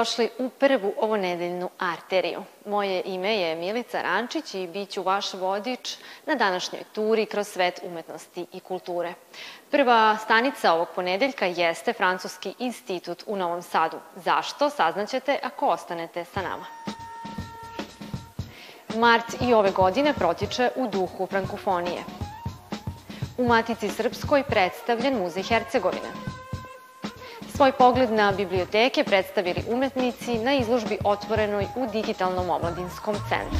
Dobrodošli u prvu ovonedeljnu arteriju. Moje ime je Milica Rančić i bit ću vaš vodič na današnjoj turi kroz svet umetnosti i kulture. Prva stanica ovog ponedeljka jeste Francuski institut u Novom Sadu. Zašto? Saznaćete ako ostanete sa nama. Mart i ove godine protiče u duhu frankofonije. U Matici Srpskoj predstavljen Muzej Hercegovine – Svoj pogled na biblioteke predstavili umetnici na izložbi otvorenoj u Digitalnom omladinskom centru.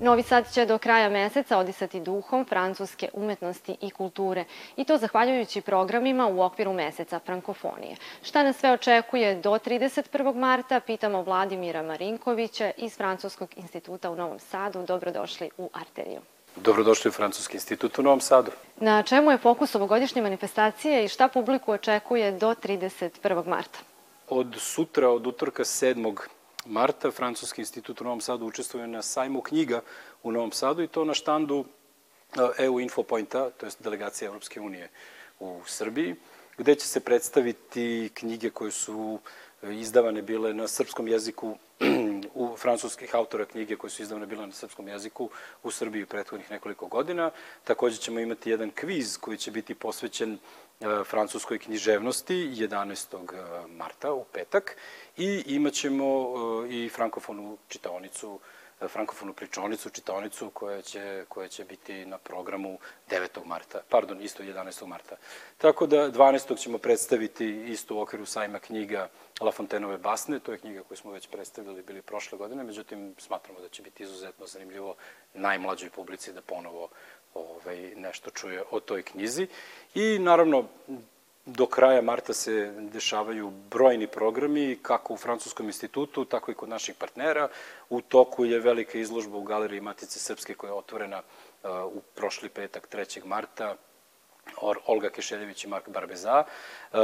Novi Sad će do kraja meseca odisati duhom francuske umetnosti i kulture i to zahvaljujući programima u okviru meseca frankofonije. Šta nas sve očekuje do 31. marta, pitamo Vladimira Marinkovića iz Francuskog instituta u Novom Sadu. Dobrodošli u Arteriju. Dobrodošli u Francuski institut u Novom Sadu. Na čemu je fokus ovogodišnje manifestacije i šta publiku očekuje do 31. marta? Od sutra, od utorka 7. marta, Francuski institut u Novom Sadu učestvuje na sajmu knjiga u Novom Sadu i to na štandu EU Infopointa, to je delegacija Evropske unije u Srbiji, gde će se predstaviti knjige koje su izdavane bile na srpskom jeziku u francuskih autora knjige koje su izdavane bile na srpskom jeziku u Srbiji u prethodnih nekoliko godina. Takođe ćemo imati jedan kviz koji će biti posvećen e, francuskoj književnosti 11. E, marta u petak i imaćemo e, i frankofonu čitaonicu frankofonu pričonicu, čitaonicu koja će, koja će biti na programu 9. marta, pardon, isto 11. marta. Tako da 12. ćemo predstaviti isto u okviru sajma knjiga La Fontenove basne, to je knjiga koju smo već predstavili bili prošle godine, međutim smatramo da će biti izuzetno zanimljivo najmlađoj publici da ponovo ovaj, nešto čuje o toj knjizi. I naravno, do kraja marta se dešavaju brojni programi, kako u Francuskom institutu, tako i kod naših partnera. U toku je velika izložba u Galeriji Matice Srpske koja je otvorena uh, u prošli petak 3. marta Olga Kešeljević i Mark Barbeza. Uh,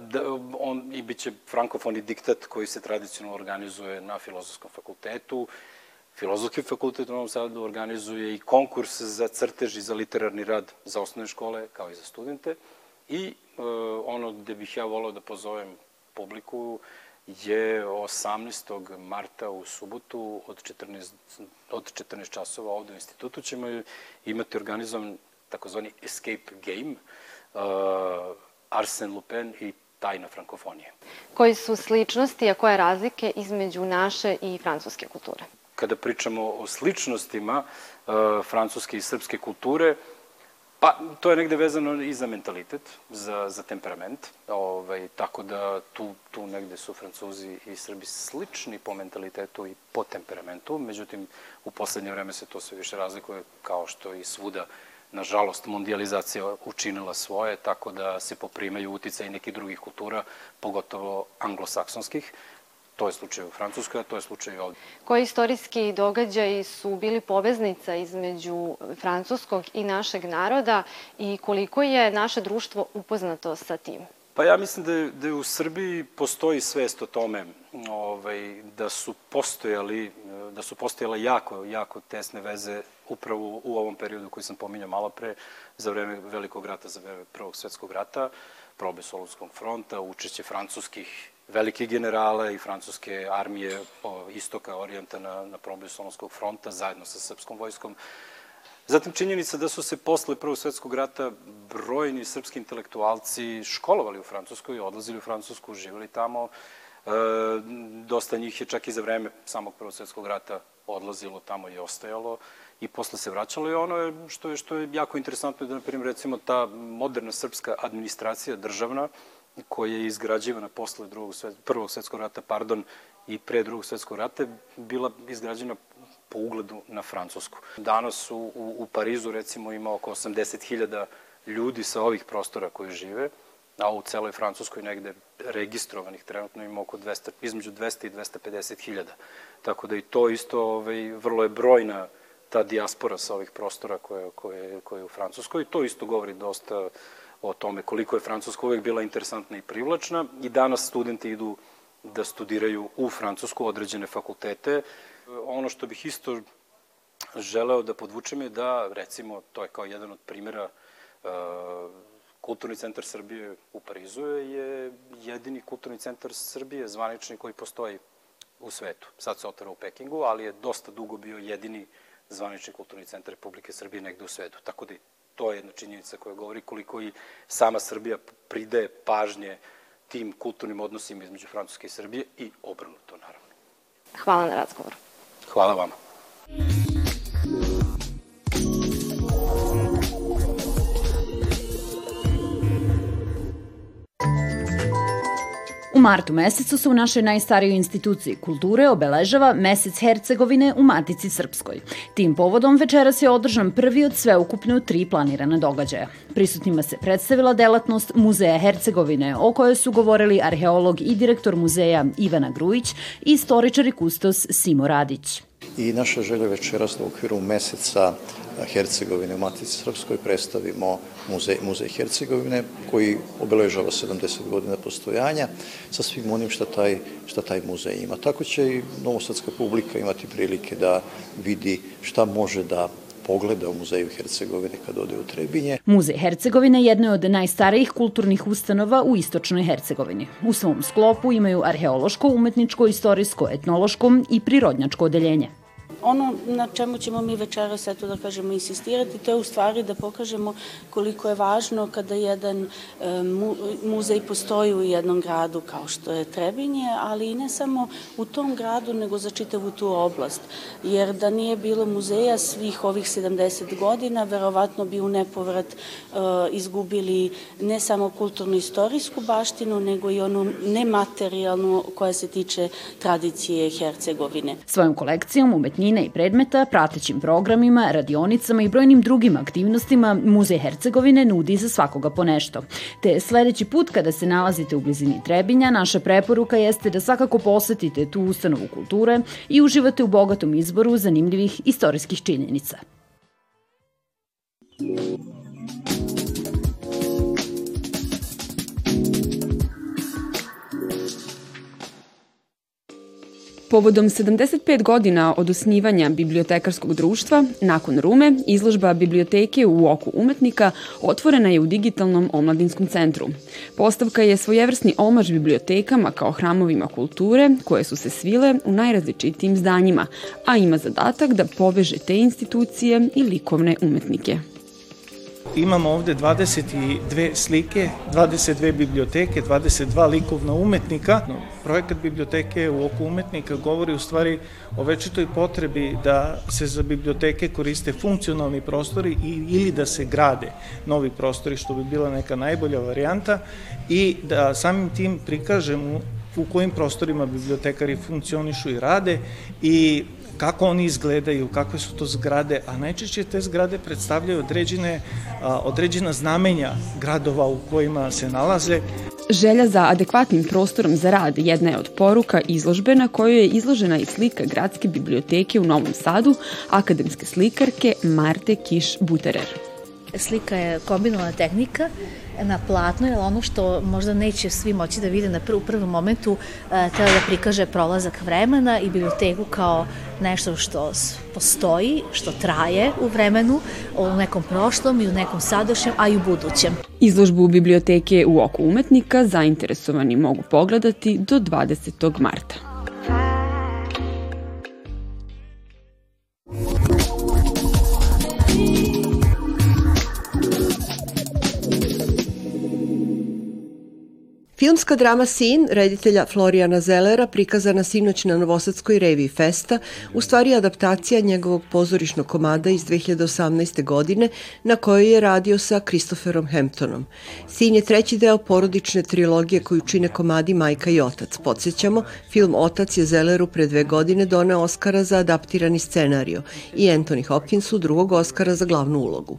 da, on, I bit će frankofoni diktat koji se tradicionalno organizuje na Filozofskom fakultetu. Filozofski fakultet u Novom Sadu organizuje i konkurs za crtež i za literarni rad za osnovne škole, kao i za studente. I uh, ono gde bih ja volao da pozovem publiku je 18. marta u subotu od 14, od 14 časova ovde u institutu ćemo imati organizovan takozvani escape game uh, Arsen Lupin i tajna frankofonije. Koji su sličnosti, a koje razlike između naše i francuske kulture? Kada pričamo o sličnostima uh, francuske i srpske kulture, uh, Pa, to je negde vezano i za mentalitet, za, za temperament, ovaj, tako da tu, tu negde su Francuzi i Srbi slični po mentalitetu i po temperamentu, međutim, u poslednje vreme se to sve više razlikuje, kao što i svuda, nažalost, mundializacija učinila svoje, tako da se poprimaju uticaj nekih drugih kultura, pogotovo anglosaksonskih, To je slučaj u Francuskoj, a to je slučaj i ovde. Koji istorijski događaji su bili poveznica između francuskog i našeg naroda i koliko je naše društvo upoznato sa tim? Pa ja mislim da, je, da je u Srbiji postoji svest o tome ovaj, da su postojali, da su postojale jako, jako tesne veze upravo u ovom periodu koji sam pominjao malo pre, za vreme Velikog rata, za vreme Prvog svetskog rata, probe Solunskog fronta, učešće francuskih velike generale i francuske armije istoka orijenta na, na proboju Solonskog fronta zajedno sa srpskom vojskom. Zatim činjenica da su se posle Prvog svetskog rata brojni srpski intelektualci školovali u Francuskoj, odlazili u Francusku, živali tamo. E, dosta njih je čak i za vreme samog Prvog svetskog rata odlazilo tamo i ostajalo i posle se vraćalo i ono je, što je, što je jako interesantno da, na primjer, recimo ta moderna srpska administracija državna, koja je izgrađivana posle drugog prvog svetskog rata, pardon, i pre drugog svetskog rata, bila izgrađena po ugledu na Francusku. Danas u, u, u Parizu recimo ima oko 80.000 ljudi sa ovih prostora koji žive, a u celoj Francuskoj negde registrovanih trenutno ima oko 200, između 200 i 250 hiljada. Tako da i to isto ovaj, vrlo je brojna ta dijaspora sa ovih prostora koje, koje, koje je u Francuskoj. To isto govori dosta o tome koliko je Francuska uvek bila interesantna i privlačna i danas studenti idu da studiraju u Francusku određene fakultete. Ono što bih isto želeo da podvučem je da, recimo, to je kao jedan od primjera Kulturni centar Srbije u Parizu je jedini kulturni centar Srbije, zvanični koji postoji u svetu. Sad se otvara u Pekingu, ali je dosta dugo bio jedini zvanični kulturni centar Republike Srbije negde u svetu. Tako da to je jedna činjenica koja govori koliko i sama Srbija pridaje pažnje tim kulturnim odnosima između Francuske i Srbije i obrnuto, naravno. Hvala na razgovoru. Hvala vama. Martu mesecu se u našoj najstarijoj instituciji kulture obeležava Mesec Hercegovine u Matici Srpskoj. Tim povodom večeras je održan prvi od sveukupno tri planirane događaja. Prisutnima se predstavila delatnost Muzeja Hercegovine, o kojoj su govorili arheolog i direktor muzeja Ivana Grujić i istoričar kustos Simo Radić. I naša želja večeras u okviru meseca Hercegovine u Matici Srpskoj predstavimo muzej, muzej Hercegovine koji obeležava 70 godina postojanja sa svim onim šta taj, šta taj muzej ima. Tako će i novosadska publika imati prilike da vidi šta može da pogleda u Muzeju Hercegovine kad ode u Trebinje. Muzej Hercegovine jedno je od najstarijih kulturnih ustanova u istočnoj Hercegovini. U svom sklopu imaju arheološko, umetničko, istorijsko, etnološko i prirodnjačko odeljenje. Ono na čemu ćemo mi večeras, eto da kažemo, insistirati, to je u stvari da pokažemo koliko je važno kada jedan e, muzej postoji u jednom gradu kao što je Trebinje, ali i ne samo u tom gradu, nego za čitavu tu oblast. Jer da nije bilo muzeja svih ovih 70 godina, verovatno bi u nepovrat e, izgubili ne samo kulturno-istorijsku baštinu, nego i onu nematerijalnu koja se tiče tradicije Hercegovine. Svojom kolekcijom umetnjina veština i predmeta, pratećim programima, radionicama i brojnim drugim aktivnostima Muzej Hercegovine nudi za svakoga po nešto. Te sledeći put kada se nalazite u blizini Trebinja, naša preporuka jeste da svakako posetite tu ustanovu kulture i uživate u bogatom izboru zanimljivih istorijskih činjenica. Povodom 75 godina od osnivanja bibliotekarskog društva, nakon Rume, izložba biblioteke u oku umetnika otvorena je u digitalnom omladinskom centru. Postavka je svojevrsni omaž bibliotekama kao hramovima kulture koje su se svile u najrazličitijim zdanjima, a ima zadatak da poveže te institucije i likovne umetnike. Imamo ovde 22 slike, 22 biblioteke, 22 likovna umetnika. Projekat biblioteke u oku umetnika govori u stvari o večitoj potrebi da se za biblioteke koriste funkcionalni prostori ili da se grade novi prostori, što bi bila neka najbolja varijanta i da samim tim prikažemo u kojim prostorima bibliotekari funkcionišu i rade i kako oni izgledaju, kakve su to zgrade, a najčešće te zgrade predstavljaju određene, određena znamenja gradova u kojima se nalaze. Želja za adekvatnim prostorom za rad jedna je od poruka izložbe na kojoj je izložena i slika Gradske biblioteke u Novom Sadu, akademske slikarke Marte Kiš-Buterer. Slika je kombinovana tehnika na platnu, jer ono što možda neće svi moći da vide na prv, u prvom momentu e, treba da prikaže prolazak vremena i biblioteku kao nešto što postoji, što traje u vremenu, u nekom prošlom i u nekom sadašnjem, a i u budućem. Izložbu biblioteke u oku umetnika zainteresovani mogu pogledati do 20. marta. Filmska drama Sin, reditelja Florijana Zelera, prikazana sinoć na Novosadskoj revi Festa, u stvari adaptacija njegovog pozorišnog komada iz 2018. godine na kojoj je radio sa Christopherom Hamptonom. Sin je treći deo porodične trilogije koju čine komadi Majka i Otac. Podsjećamo, film Otac je Zeleru pre dve godine doneo Oscara za adaptirani scenario i Anthony Hopkinsu drugog Oscara za glavnu ulogu.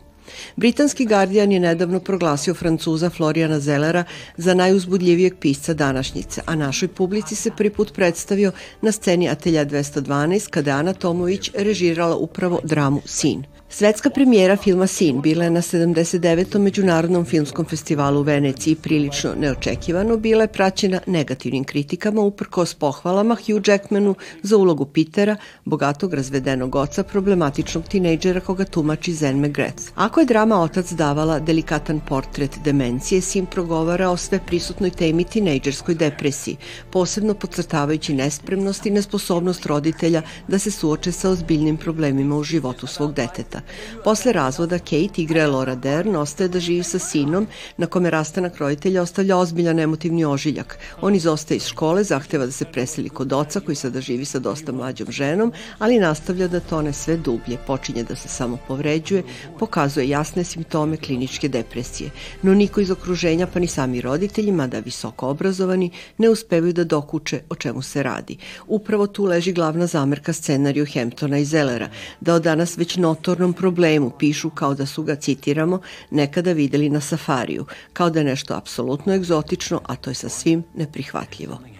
Britanski Guardian je nedavno proglasio Francuza Florijana Zelera za najuzbudljivijeg pisca današnjice, a našoj publici se prvi put predstavio na sceni Atelja 212 kada je Ana Tomović režirala upravo dramu Sin. Svetska premijera filma Sin bila je na 79. Međunarodnom filmskom festivalu u Veneciji prilično neočekivano, bila je praćena negativnim kritikama uprkos pohvalama Hugh Jackmanu za ulogu Petera, bogatog razvedenog oca problematičnog tinejdžera koga tumači Zen McGrath. Ako je drama Otac davala delikatan portret demencije, Sin progovara o sve prisutnoj temi tinejdžerskoj depresiji, posebno podcrtavajući nespremnost i nesposobnost roditelja da se suoče sa ozbiljnim problemima u životu svog deteta. Posle razvoda Kate igra Laura Dern ostaje da živi sa sinom na kome rastanak roditelja ostavlja ozbiljan emotivni ožiljak. On izostaje iz škole, zahteva da se preseli kod oca koji sada živi sa dosta mlađom ženom, ali nastavlja da tone sve dublje, počinje da se samo povređuje, pokazuje jasne simptome kliničke depresije. No niko iz okruženja pa ni sami roditelji, mada visoko obrazovani, ne uspevaju da dokuče o čemu se radi. Upravo tu leži glavna zamerka scenariju Hamptona i Zellera, da o danas već notornom problemu pišu kao da su ga, citiramo, nekada videli na safariju, kao da je nešto apsolutno egzotično, a to je sa svim neprihvatljivo.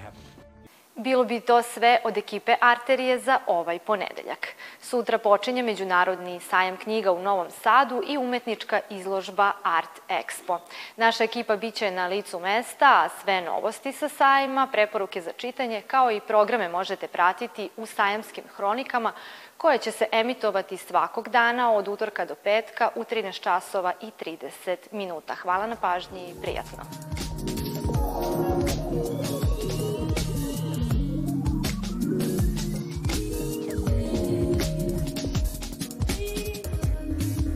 Bilo bi to sve od ekipe Arterije za ovaj ponedeljak. Sutra počinje Međunarodni sajam knjiga u Novom Sadu i umetnička izložba Art Expo. Naša ekipa biće na licu mesta, a sve novosti sa sajma, preporuke za čitanje, kao i programe možete pratiti u sajamskim hronikama, koje će se emitovati svakog dana od utorka do petka u 13 časova i 30 minuta. Hvala na pažnji i prijatno.